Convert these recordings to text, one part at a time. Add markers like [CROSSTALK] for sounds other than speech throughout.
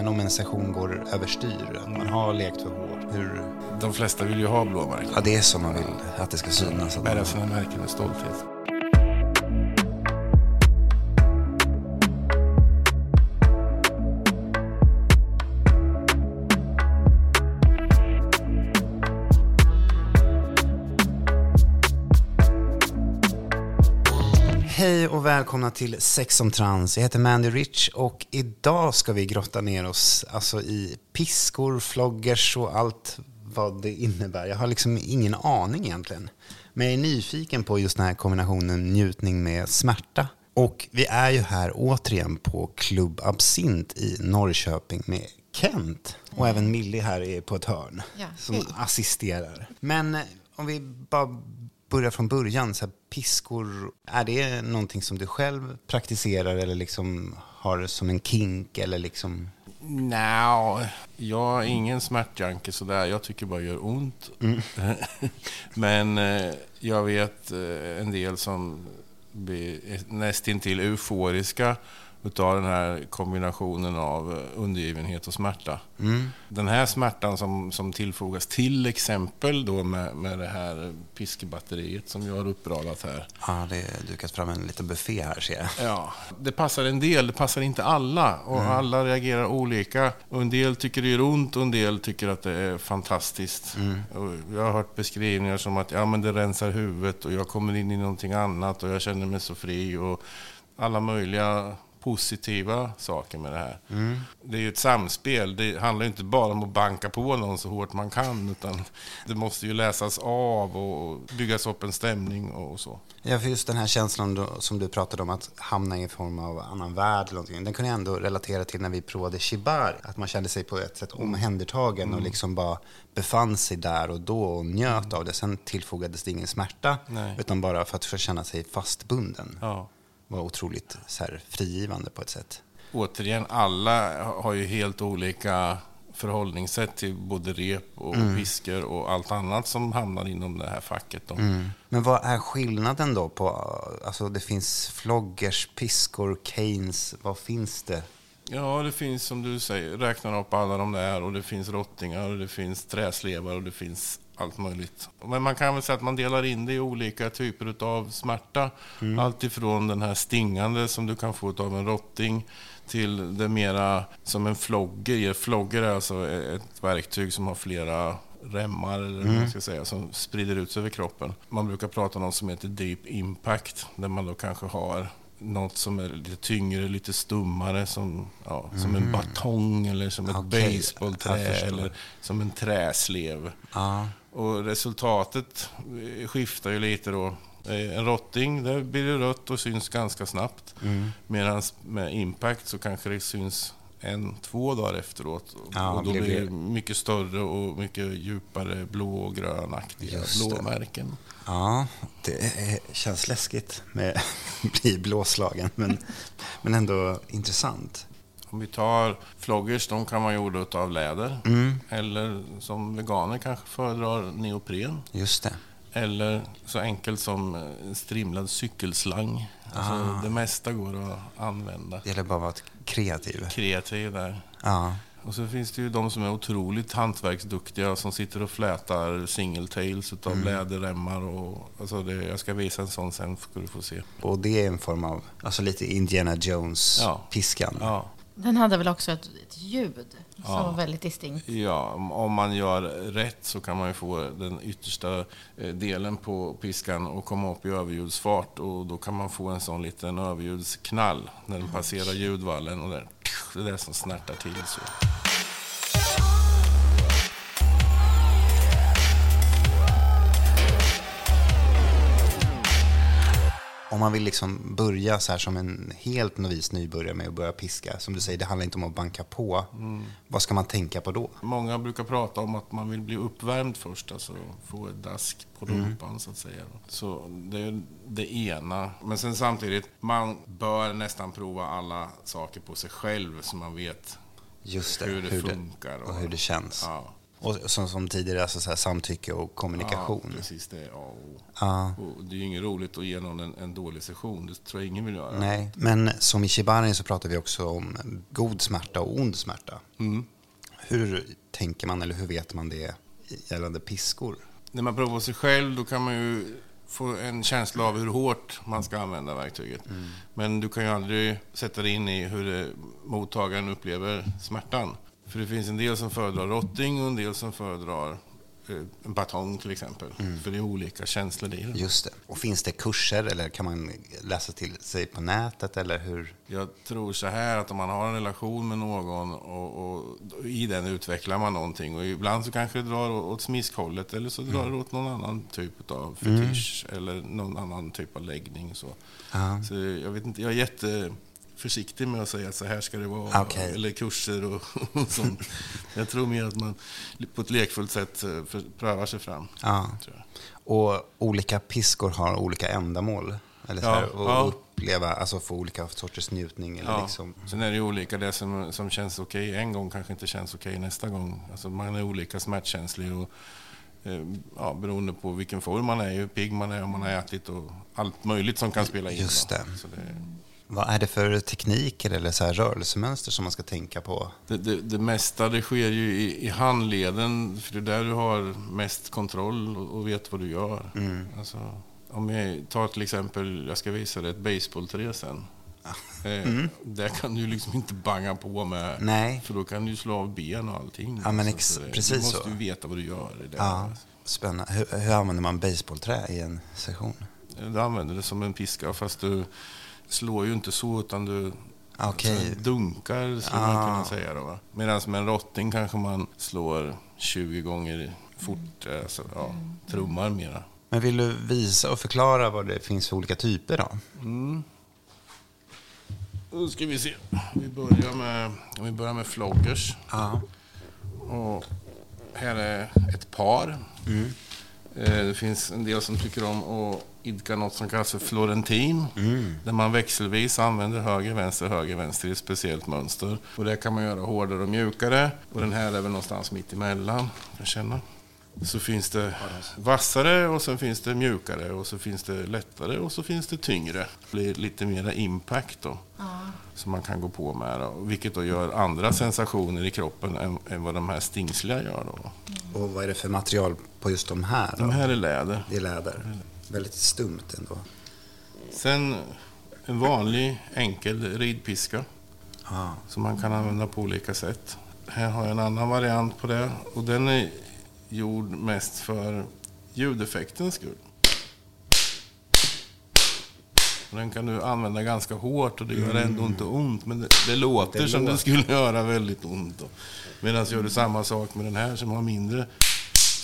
men om en session går överstyr, att man har lekt för hårt, hur... De flesta vill ju ha blåmärken. Ja, det är som man vill att det ska synas. Bära sina märken med stolthet. Och välkomna till Sex om trans. Jag heter Mandy Rich och idag ska vi grotta ner oss alltså, i piskor, floggers och allt vad det innebär. Jag har liksom ingen aning egentligen. Men jag är nyfiken på just den här kombinationen njutning med smärta. Och vi är ju här återigen på Club Absint i Norrköping med Kent. Och även Millie här är på ett hörn Ja, som assisterar. Men eh, om vi bara börjar från början. Så här, piskor, är det någonting som du själv praktiserar eller liksom har som en kink? Eller liksom... Nja, jag är ingen smärtjanke sådär. Jag tycker bara det gör ont. [LAUGHS] Men eh, jag vet eh, en del som blir nästintill euforiska utav den här kombinationen av eh, undergivenhet och smärta. Den här smärtan som, som tillfogas till exempel då med, med det här piskebatteriet som jag har uppradat här. Ja, det är dukat fram en liten buffé här ser jag. Ja, det passar en del, det passar inte alla. Och alla reagerar olika. Och en del tycker det gör ont och en del tycker att det är fantastiskt. Och jag har hört beskrivningar som att ja, men det rensar huvudet och jag kommer in i någonting annat och jag känner mig så fri. Och alla möjliga positiva saker med det här. Det är ju ett samspel. Det handlar inte bara om att banka på någon så hårt man kan. Utan det måste ju läsas av och byggas upp en stämning och så. Ja, för just den här känslan då, som du pratade om att hamna i en form av annan värld eller någonting. Den kunde jag ändå relatera till när vi provade shibari. Att man kände sig på ett sätt omhändertagen och liksom bara befann sig där och då och njöt av det. Sen tillfogades det ingen smärta, Nej. utan bara för att få känna sig fastbunden. Ja. Var otroligt så här, frigivande på ett sätt. återigen, alla har ju helt olika förhållningssätt till både rep och piskor och allt annat som hamnar inom det här facket. Då. Men vad är skillnaden då på, alltså det finns floggers, piskor, canes, vad finns det? Ja, det finns som du säger, räknar upp alla de där och det finns rottingar och det finns träslevar och det finns allt möjligt. Men man kan väl säga att man delar in det i olika typer av smärta. Allt ifrån den här stingande som du kan få av en rotting till det mera som en flogger ger. Flogger är alltså ett verktyg som har flera remmar eller man ska säga, som sprider ut sig över kroppen. Man brukar prata om något som heter deep impact, där man då kanske har något som är lite tyngre, lite stummare, som, ja, som en batong eller som ett baseballträ förstår. eller som en träslev. Ja, Och resultatet eh, skiftar ju lite då. Eh, En rotting, där blir det rött och syns ganska snabbt. Mm. Medan med impact så kanske det syns en, två dagar efteråt. Ja, och då blir det- mycket större och mycket djupare blå och grönaktiga blåmärken. ja det känns läskigt med att [LAUGHS] bli blåslagen, men, men ändå intressant. Om vi tar floggers, de kan vara gjorda av läder. Mm. Eller som veganer kanske föredrar neopren. Just det. Eller så enkelt som en strimlad cykelslang. Alltså, Ah. Det mesta går att använda. Det gäller bara att vara kreativ. Kreativ där. Ja, Och så finns det ju de som är otroligt hantverksduktiga som sitter och flätar singletails utav Mm. läderremmar. Och, alltså det, jag ska visa en sån sen ska du få se. och det är en form av, alltså lite Indiana Ja. Jones-piskan. Ja. Den hade väl också ett, ett ljud som Ja. var väldigt distinkt. Ja, om- man gör rätt så kan man ju få den yttersta eh, delen på piskan och komma upp i överljudsfart och då kan man få en sån liten överljudsknall när den passerar ljudvallen och där, det är det som snärtar till så. Om man vill liksom börja så här som en helt novis nybörjare med att börja piska, som du säger, det handlar inte om att banka på. Vad ska man tänka på då? Många brukar prata om att man vill bli uppvärmd först, alltså få ett dask på rumpan så att säga. Så det är det ena. Men sen samtidigt, man bör nästan prova alla saker på sig själv så man vet det, hur det funkar. och hur det känns. Ja. Och som, som tidigare, alltså så här, samtycke och kommunikation. Ja, precis det. Ja, och, Ja. och det är ju inget roligt att ge någon en, en dålig session. Det tror jag ingen vill göra. Nej, men som i Shibari så pratar vi också om god smärta och ond smärta. Mm. Hur tänker man eller hur vet man det gällande piskor? När man provar sig själv då kan man ju få en känsla av hur hårt man ska använda verktyget. Men du kan ju aldrig sätta dig in i hur mottagaren upplever smärtan. För det finns en del som föredrar rotting och en del som föredrar eh, en batong till exempel. För det är olika känslor i det. Just det. Och finns det kurser eller kan man läsa till sig på nätet eller hur? Jag tror så här att om man har en relation med någon och, och i den utvecklar man någonting och ibland så kanske det drar åt smiskhållet eller så drar det åt någon annan typ av fetisch eller någon annan typ av läggning. Så. Ja. så jag vet inte, jag är jätteförsiktig med att säga att så här ska det vara Okej. eller kurser och, [LAUGHS] och sånt. Jag tror mer att man på ett lekfullt sätt eh, för, prövar sig fram. Ja. Tror jag. Och olika piskor har olika ändamål. Eller så Ja, här, och ja. uppleva, alltså få olika sorters njutning. Eller Ja. liksom. Sen är det ju olika. Det som, som känns okej en gång kanske inte känns okej nästa gång. Alltså man är olika smärtkänslig och eh, ja, beroende på vilken form man är, hur pigg man är, om man har ätit och allt möjligt som kan spela in. Just det. Så Vad är det för tekniker eller så här rörelsemönster som man ska tänka på? det, det, det mesta det sker ju i, i handleden, för det är där du har mest kontroll och, och vet vad du gör. Mm. Alltså, om jag tar till exempel, jag ska visa dig ett baseballträ sen. Eh, Där kan du liksom inte banga på med, Mm. Nej. för då kan du slå av ben och allting. Ja, men Så ex- det- precis Du måste så. ju veta vad du gör. i det. Ja, spännande. Hur, hur använder man baseballträ i en session? Du använder det som en piska, fast du slår ju inte så, utan du här dunkar, skulle Ah. man kunna säga. Då, va? Medan med en rotting kanske man slår 20 gånger fort, alltså, ja, trummar mera. Men vill du visa och förklara vad det finns för olika typer då? Mm. Då ska vi se. Vi börjar med, vi börjar med floggers. Ja. Och här är ett par. Eh, Det finns en del som tycker om att idka något som kallas för florentin. Där man växelvis använder höger, vänster, höger, vänster i ett speciellt mönster. Och det kan man göra hårdare och mjukare. Och den här är väl någonstans mitt emellan. Jag känner. Så finns det vassare och sen finns det mjukare och så finns det lättare och så finns det tyngre. Det blir lite mera impact då. Som man kan gå på med. Då, vilket då gör andra sensationer i kroppen än, än vad de här stingsliga gör. Då. Och vad är det för material på just de här? Då? De här är läder. Det är läder. Väldigt stumt ändå. Sen en vanlig enkel ridpiska Ja. som man kan använda på olika sätt. Här har jag en annan variant på det och den är gjord mest för ljudeffektens skull. Den kan du använda ganska hårt och det gör ändå inte ont men det, det låter Det som det låter. skulle [LAUGHS] göra väldigt ont. Medan gör du samma sak med den här som har mindre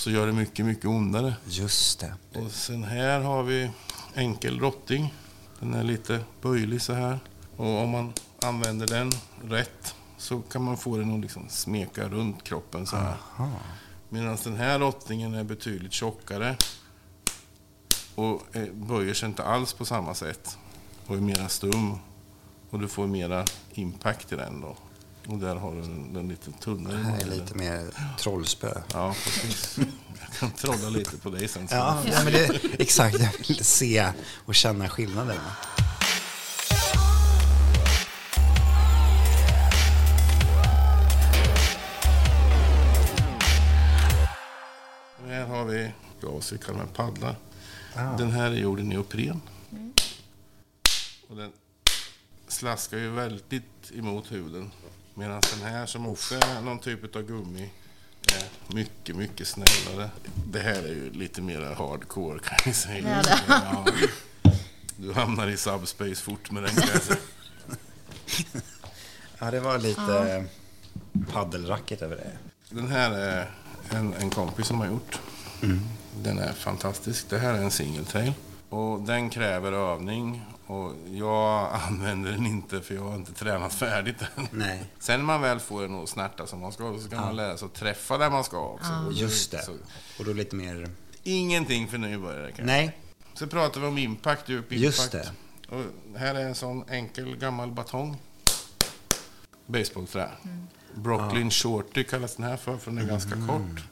så gör det mycket, mycket ondare. Just det. Och sen här har vi enkel rotting. Den är lite böjlig så här. Och om man använder den rätt så kan man få den att liksom smeka runt kroppen så här. Medan den här rottingen är betydligt tjockare. Och böjer sig inte alls på samma sätt. Och är mera stum. Och du får mera impact i den då. Och där har du den, den lite tunnare. Det här är lite mer trollspö. Ja, precis. [LAUGHS] Jag kan trolla lite på dig sen. Ja, ja. men det, exakt. Jag vill se och känna skillnaden. Här har vi glascykeln med paddlar. Ah. Den här är gjord i neopren. Och den slaskar ju väldigt emot huden. Medan den här som också är någon typ av gummi är mycket, mycket snällare. Det här är ju lite mer hardcore kan jag säga. Det. Ja. Du hamnar i subspace fort med den kan jag säga. Ja, det var lite paddelracket över det. Den här är en, en kompis som har gjort. Den är fantastisk. Det här är en single tail. Och den kräver övning. Och jag [LAUGHS] använder den inte för jag har inte tränat färdigt än. Nej. Sen när man väl får den att snärta som man ska så kan man lära sig att träffa där man ska också. Då- Just det. Så, Och då lite mer... ingenting för nybörjare kanske. Nej, Så pratar vi om impact, djup impact. Just det. Och här är en sån enkel gammal batong. Baseballträ. Brooklyn Shorty kallas den här för, för den är ganska Mm. kort.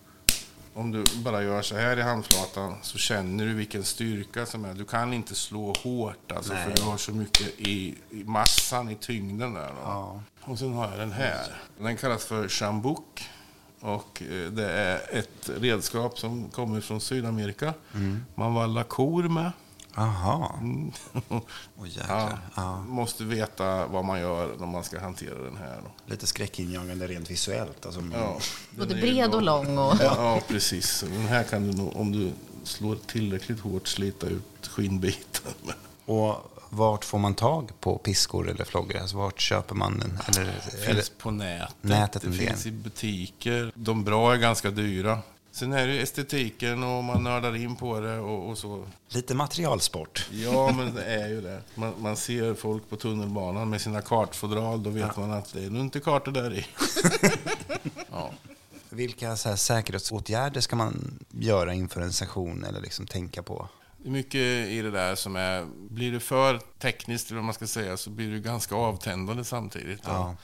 Om du bara gör så här i handflatan så känner du vilken styrka som är. Du kan inte slå hårt alltså, för du har så mycket i, i massan, i tyngden där. Ja. Och sen har jag den här. Den kallas för chambuk. Och eh, det är ett redskap som kommer från Sydamerika. Mm. Man vallar kor med. Aha. Mm. Åh Ja. Ja. Måste veta vad man gör när man ska hantera den här. Lite skräckinjagande rent visuellt. Alltså, Ja, Både bred och lång. Och... Ja, precis. Den här kan du nog, om du slår tillräckligt hårt, slita ut skinnbiten. Och vart får man tag på piskor eller floggor? Alltså, vart köper man den? Eller, Det eller, finns på nätet. Nätet det finns i butiker. De bra är ganska dyra. Sen är det ju estetiken och man nördar in på det och, och så. lite materialsport. Ja, men det är ju det. Man, man ser folk på tunnelbanan med sina kartfodral. Då vet man att det är nog inte kartor där i. [LAUGHS] ja. Vilka så här, säkerhetsåtgärder ska man göra inför en session eller liksom tänka på? Det är mycket i det där som är... Blir det för tekniskt, eller vad man ska säga, så blir det ganska avtändande samtidigt. Ja.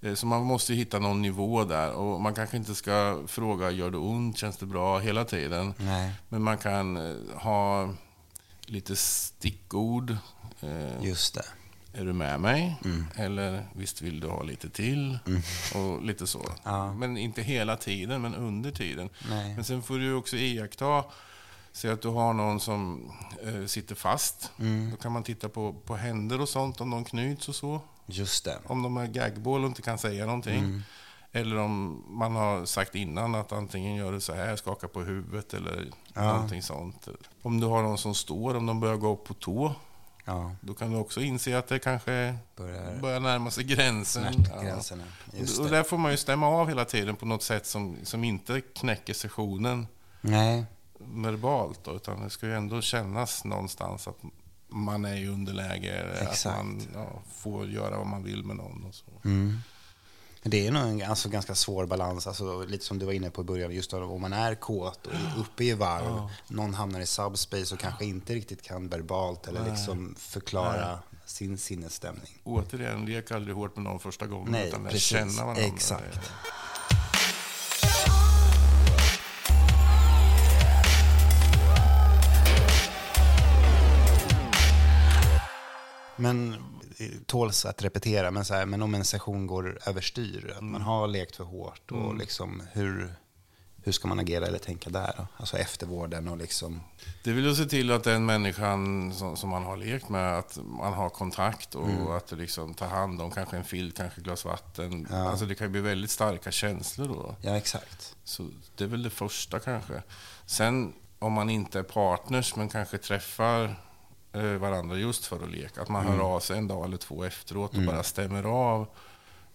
Eh, Så man måste hitta någon nivå där. Och man kanske inte ska fråga, gör det ont, känns det bra, hela tiden. Nej, Men man kan eh, ha lite stickord. Eh, just det. Är du med mig? Mm. Eller visst vill du ha lite till? Och lite så. Ja. Men inte hela tiden, men under tiden. Nej. Men sen får du också iaktta, se att du har någon som sitter fast. Mm. Då kan man titta på, på händer och sånt, om de knyts och så. Just det. Om de är gagball inte kan säga någonting. Mm. Eller om man har sagt innan att antingen gör du så här, skaka på huvudet eller Ja. någonting sånt. Om du har någon som står, om de börjar gå upp på tå, Ja, då kan du också inse att det kanske börjar börjar närma sig gränsen. smärtgränserna. Ja. Och där får man ju stämma av hela tiden på något sätt som, som inte knäcker sessionen Nej, verbalt. Då, utan det ska ju ändå kännas någonstans att man är i underläge. Att Exakt. man ja, får göra vad man vill med någon. Och så. Mm. Det är nog en alltså, ganska svår balans, alltså, lite som du var inne på i början, just om man är kåt och uppe i varv, någon hamnar i subspace och kanske inte riktigt kan verbalt eller liksom förklara sin sinnesstämning. Återigen, lek aldrig hårt med någon första gången. Nej, utan precis. känna varandra. Exakt. Men det tåls att repetera, men, så här, men om en session går överstyr, att man har lekt för hårt, och liksom, hur, hur ska man agera eller tänka där? Då? Alltså eftervården och liksom... Det vill ju se till att den människan som, som man har lekt med, att man har kontakt och Mm. att du liksom tar hand om kanske en filt, kanske ett glas vatten. Alltså det kan ju bli väldigt starka känslor då. Ja, exakt. Så det är väl det första kanske. Sen om man inte är partners men kanske träffar eh, varandra just för att leka. Att man Mm. hör av sig en dag eller två efteråt och bara stämmer av.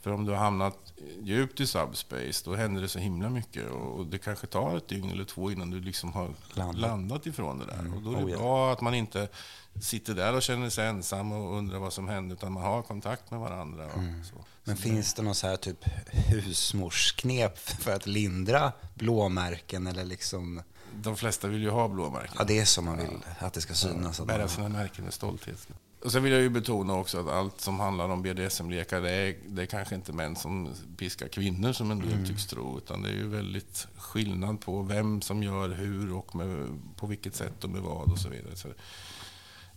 För om du har hamnat djupt i subspace, då händer det så himla mycket. Och det kanske tar ett dygn eller två innan du liksom har Landat. landat, ifrån det där. Och då är det Oh, ja. bra att man inte sitter där och känner sig ensam och undrar vad som händer, utan man har kontakt med varandra. Mm. så. Men finns det någon så här typ husmorsknep för att lindra blåmärken eller liksom... De flesta vill ju ha blåmärken. Ja, det är som man vill att det ska synas. Att Bära sina märken med stolthet. Och sen vill jag ju betona också att allt som handlar om BDSM-lekar, det är, det är kanske inte män som piskar kvinnor som en del Mm. tycks tro. Utan det är ju väldigt skillnad på vem som gör hur och med, på vilket sätt och med vad och så vidare. Så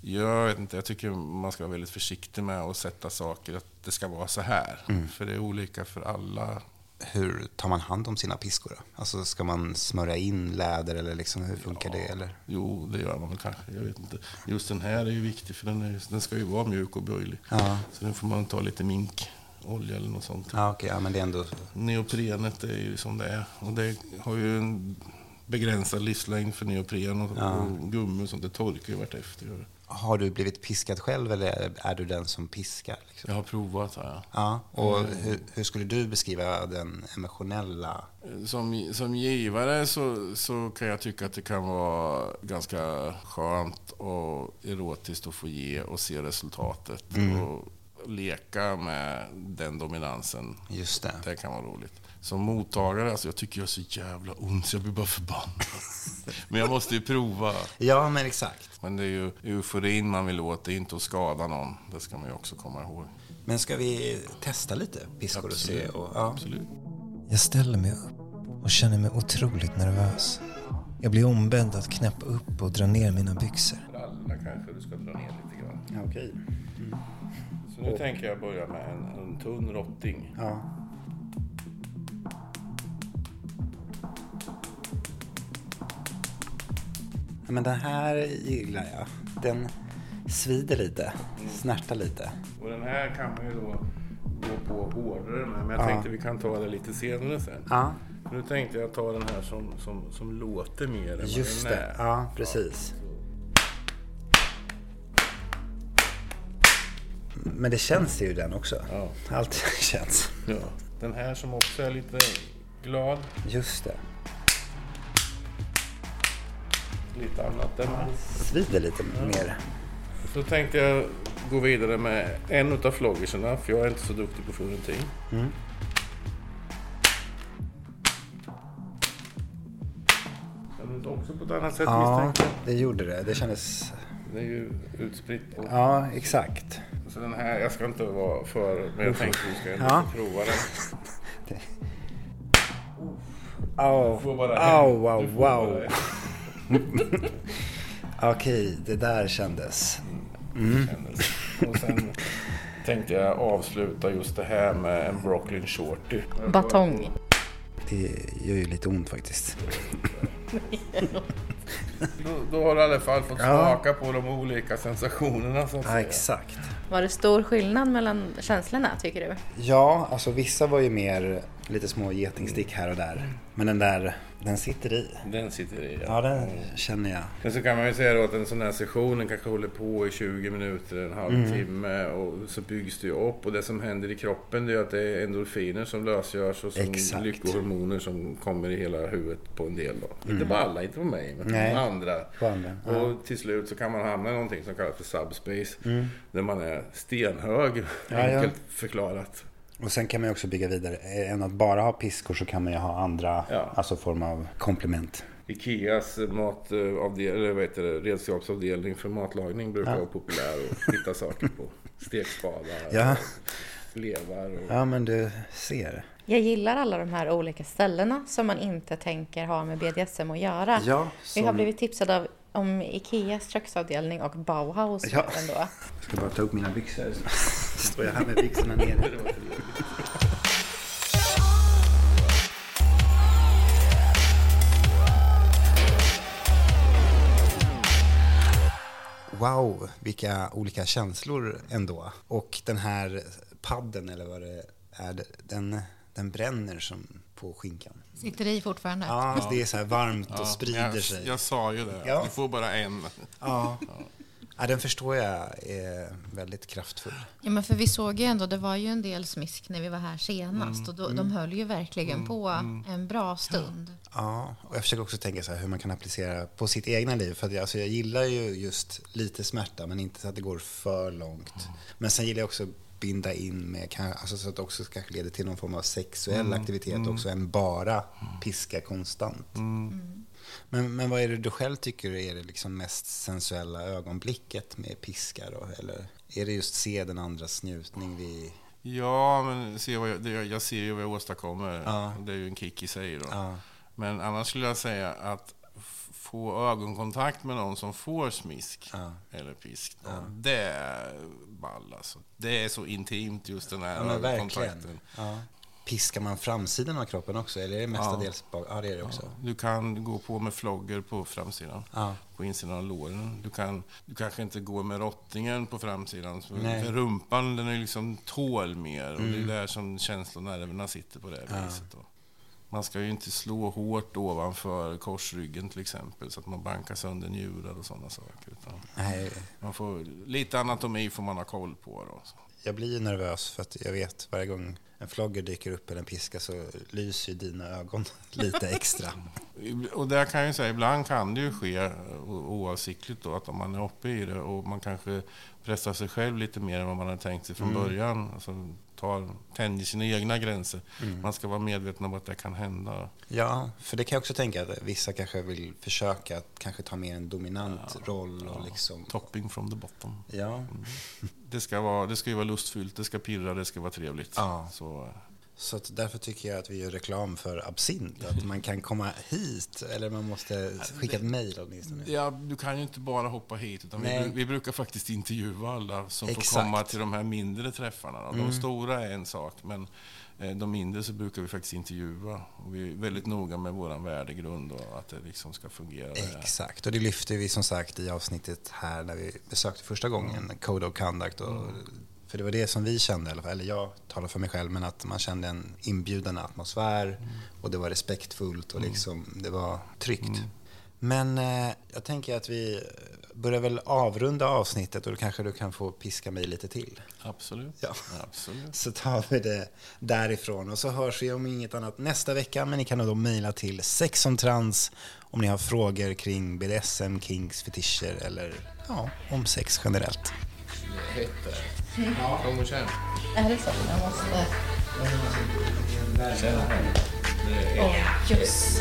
jag vet inte, jag tycker man ska vara väldigt försiktig med att sätta saker att det ska vara så här. Mm. För det är olika för alla. Hur tar man hand om sina piskor? Då? Alltså ska man smörja in läder eller liksom, hur funkar det? Eller? Jo, det gör man väl kanske. Jag vet inte. Just den här är ju viktig för den, är, den ska ju vara mjuk och böjlig. Ja, Så nu får man ta lite minkolja eller något sånt. ja okej, ja, men det är ändå... Neoprenet är ju som det är. Och det har ju en begränsad livslängd för neopren och, Ja. och gummi och sånt. Det torkar ju vartefter. Har du blivit piskad själv eller är du den som piskar? Liksom? Jag har provat har jag. Ja, och hur, hur skulle du beskriva den emotionella... Som, som givare så, så kan jag tycka att det kan vara ganska skönt och erotiskt att få ge och se resultatet. Och leka med den dominansen. Just det. Det kan vara roligt. Som mottagare, alltså jag tycker jag har så jävla ont så jag blir bara förbannad. [LAUGHS] Men jag måste ju prova. Ja, men exakt. Men det är ju euforin man vill åt, det är inte att skada någon. Det ska man ju också komma ihåg. Men ska vi testa lite piskor och se? Och, ja. Absolut. Jag ställer mig upp och känner mig otroligt nervös. Jag blir ombedd att knäppa upp och dra ner mina byxor. Brallorna kanske du ska dra ner. Ja, okej. Så nu tänker jag börja med en, en tunn rotting. Ja. Ja, Men den här gillar jag. Den svider lite, snärtar lite. Och den här kan man ju då gå på hårdare med. Men jag Ja. tänkte vi kan ta det lite senare sen. Ja, Nu tänkte jag ta den här som, som, som låter mer än vad just den det. är. Ja, precis. Men det känns ju den också. Ja. Allt [LAUGHS] känns. Ja. Den här som också är lite glad. Just det. Lite annat där med. Svider lite mer. Så tänkte jag gå vidare med en utav floggerserna. För jag är inte så duktig på Florentin. Mm. Också på ett annat sätt Ja, misstänker jag. det gjorde det. Det kändes... Det är ju utspritt. På. Ja, exakt. Så den här, jag ska inte vara för, men jag tänkte vi ska Ja. prova den. Au, får bara au, hem. wow, [LAUGHS] Okej, det där kändes. kändes. Och sen tänkte jag avsluta just det här med en Brooklyn Shorty. Batong. Det gör ju lite ont faktiskt. Då, då har du i alla fall fått Ja. smaka på de olika sensationerna så att Ja, säga. exakt. Var det stor skillnad mellan känslorna tycker du? Ja, alltså vissa var ju mer lite små getingstick här och där. Men den där, den sitter i. Den sitter i. Ja, den känner jag. Men så kan man ju säga då att en sån här session kanske håller på i 20 minuter, en halvtimme Mm. och så byggs det ju upp. Och det som händer i kroppen det är att det är endorfiner som lösgörs och som Exakt. lyckohormoner som kommer i hela huvudet på en del då. Inte på alla, inte på mig, men Mm. Nej. på andra. På andra, ja. Mm. Och till slut så kan man hamna i någonting som kallas för subspace. Där man är stenhög, Ja, ja. enkelt förklarat. Och sen kan man ju också bygga vidare. Eh, Än att bara ha piskor så kan man ju ha andra, Ja. alltså form av komplement. Ikeas matavdel, eller vad heter det, redskapsavdelning för matlagning brukar vara populär och hitta saker på. Stekspadar, Ja. levar och... Ja, men du ser. Jag gillar alla de här olika ställena som man inte tänker ha med BDSM att göra. Ja, Vi har som- blivit tipsade av, om Ikeas köksavdelning och Bauhaus Ja. ändå. Jag ska bara ta upp mina byxor. Så [LAUGHS] står jag här med byxorna nere. Wow, vilka olika känslor ändå. Och den här padden eller vad det är, den, den bränner som på skinkan. Sitter i fortfarande? Ja, det är så här varmt och Ja, sprider jag, sig. Jag sa ju det. Ja. Du får bara en. Ja. ja, den förstår jag är väldigt kraftfull. Ja, men för vi såg ju ändå, det var ju en del smisk när vi var här senast och då, de höll ju verkligen på en bra stund. Ja, och jag försöker också tänka så här hur man kan applicera på sitt egna liv. För att jag, alltså jag gillar ju just lite smärta, men inte så att det går för långt. Men sen gillar jag också binda in med, alltså så att det också kanske leder till någon form av sexuell aktivitet också, än bara piska konstant. Men, men vad är det du själv tycker är det liksom mest sensuella ögonblicket med piska då? Eller är det just se den andras njutning vid... Ja, men se vad jag, jag ser ju vad jag åstadkommer. Ja. Det är ju en kick i sig då. Ja, Men annars skulle jag säga att få ögonkontakt med någon som får smisk Ja. eller pisk. då, Det är ball alltså. Det är så intimt just den här ja ögonkontakten. Ja. Piskar man framsidan av kroppen också? Eller är det mestadels bak? Ja, det är det också. Du kan gå på med flogger på framsidan. Ja. På insidan av låren. Du, kan, du kanske inte går med rottingen på framsidan. För, rumpan den är liksom tål mer. Och det är där som känslonerverna sitter på det viset. Då. Man ska ju inte slå hårt ovanför korsryggen till exempel. Så att man bankar sönder njurar och sådana saker. Utan Nej, man får, lite anatomi får man ha koll på. Då. jag blir nervös för att jag vet varje gång en flogger dyker upp eller en piska så lyser ju dina ögon [LAUGHS] lite extra. Och där kan jag säga, ibland kan det ju ske oavsiktligt då, att om man är uppe i det och man kanske pressar sig själv lite mer än vad man hade tänkt sig från början. Alltså, tar, tänjer sina egna gränser. Man ska vara medveten om att det kan hända. Ja, för det kan jag också tänka att vissa kanske vill försöka att kanske ta mer en dominant roll och liksom... Topping from the bottom. Ja, Det ska, vara, det ska ju vara lustfyllt, det ska pirra, det ska vara trevligt. Ja. Så, så därför tycker jag att vi gör reklam för absint. Att [LAUGHS] man kan komma hit, eller man måste skicka ett mejl åtminstone. ja, du kan ju inte bara hoppa hit, utan vi, vi brukar faktiskt intervjua alla som Exakt. får komma till de här mindre träffarna. De stora är en sak, men eh, de mindre så brukar vi faktiskt intervjua. Och vi är väldigt noga med vår värdegrund och att det liksom ska fungera. Exakt, och det lyfte vi som sagt i avsnittet här när vi besökte första gången Code of Conduct. Och, För det var det som vi kände, eller jag talar för mig själv, men att man kände en inbjudande atmosfär och det var respektfullt och liksom, det var tryggt. Men eh, jag tänker att vi börjar väl avrunda avsnittet och då kanske du kan få piska mig lite till. Absolut. Ja. Absolut. Så tar vi det därifrån och så hörs vi om inget annat nästa vecka. Men ni kan då mejla till sexomtrans om ni har frågor kring BDSM, kinks, fetischer eller ja, om sex generellt hette. Ja. Kom och känn. Är det så? Jag måste... Känn här. Åh, oh, jösses.